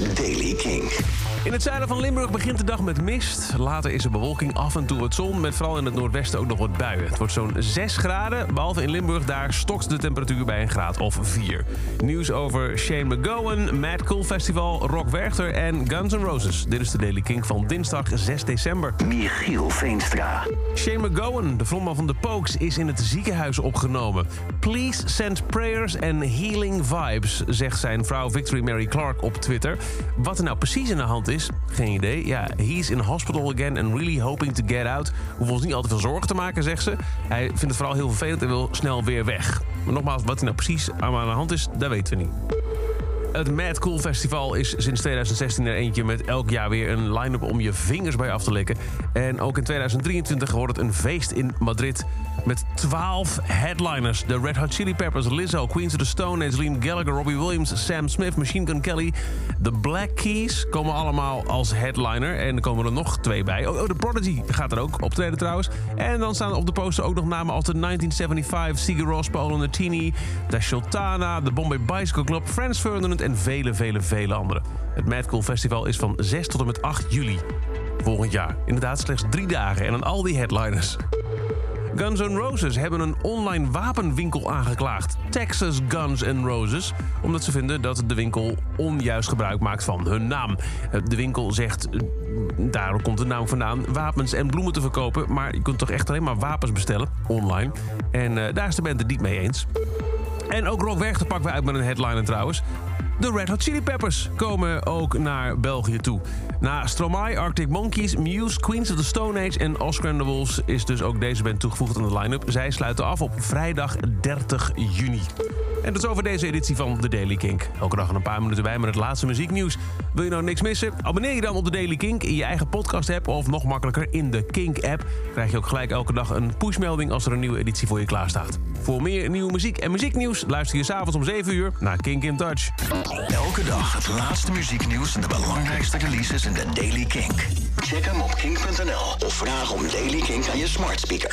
is Daily King. In het zuiden van Limburg begint de dag met mist. Later is er bewolking, af en toe wat zon, met vooral in het noordwesten ook nog wat buien. Het wordt zo'n 6 graden, behalve in Limburg, daar stokt de temperatuur bij een graad of 4. Nieuws over Shane McGowan, Mad Cool Festival, Rock Werchter en Guns N' Roses. Dit is de Daily King van dinsdag 6 december. Michiel Veenstra. Shane McGowan, de frontman van The Pokes, is in het ziekenhuis opgenomen. Please send prayers and healing vibes, zegt zijn vrouw Victory Mary Clark op Twitter. Wat er nou precies in de hand is, geen idee. Ja, he's in hospital again and really hoping to get out. Hoeft ons niet altijd veel zorgen te maken, zegt ze. Hij vindt het vooral heel vervelend en wil snel weer weg. Maar nogmaals, wat er nou precies aan de hand is, dat weten we niet. Het Mad Cool Festival is sinds 2016 er eentje met elk jaar weer een line-up om je vingers bij af te likken. En ook in 2023 wordt het een feest in Madrid met 12 headliners. De Red Hot Chili Peppers, Lizzo, Queens of the Stone Age, Liam Gallagher, Robbie Williams, Sam Smith, Machine Gun Kelly. De Black Keys komen allemaal als headliner. En er komen er nog twee bij. Oh, oh The Prodigy gaat er ook optreden trouwens. En dan staan op de poster ook nog namen als de 1975, Sigur Rós, Paolo Nutini, The Sultana, de Bombay Bicycle Club, Franz Ferdinand en vele, vele, vele anderen. Het Mad Cool Festival is van 6 tot en met 8 juli volgend jaar. Inderdaad, slechts drie dagen en dan al die headliners. Guns N' Roses hebben een online wapenwinkel aangeklaagd. Texas Guns N' Roses. Omdat ze vinden dat de winkel onjuist gebruik maakt van hun naam. De winkel zegt, daar komt de naam vandaan, wapens en bloemen te verkopen. Maar je kunt toch echt alleen maar wapens bestellen, online. En uh, daar is de band het niet mee eens. En ook Rock Werchter pakken we uit met een headliner trouwens. De Red Hot Chili Peppers komen ook naar België toe. Na Stromae, Arctic Monkeys, Muse, Queens of the Stone Age en Oscar and the Wolves... is dus ook deze band toegevoegd aan de line-up. Zij sluiten af op vrijdag 30 juni. En dat is over deze editie van The Daily Kink. Elke dag een paar minuten bij met het laatste muzieknieuws. Wil je nou niks missen? Abonneer je dan op The Daily Kink in je eigen podcast-app... of nog makkelijker in de Kink-app. Krijg je ook gelijk elke dag een pushmelding als er een nieuwe editie voor je klaarstaat. Voor meer nieuwe muziek en muzieknieuws luister je s'avonds om 7 uur naar Kink in Touch. Elke dag het laatste muzieknieuws en de belangrijkste releases in de Daily Kink. Check hem op kink.nl of vraag om Daily Kink aan je smart speaker.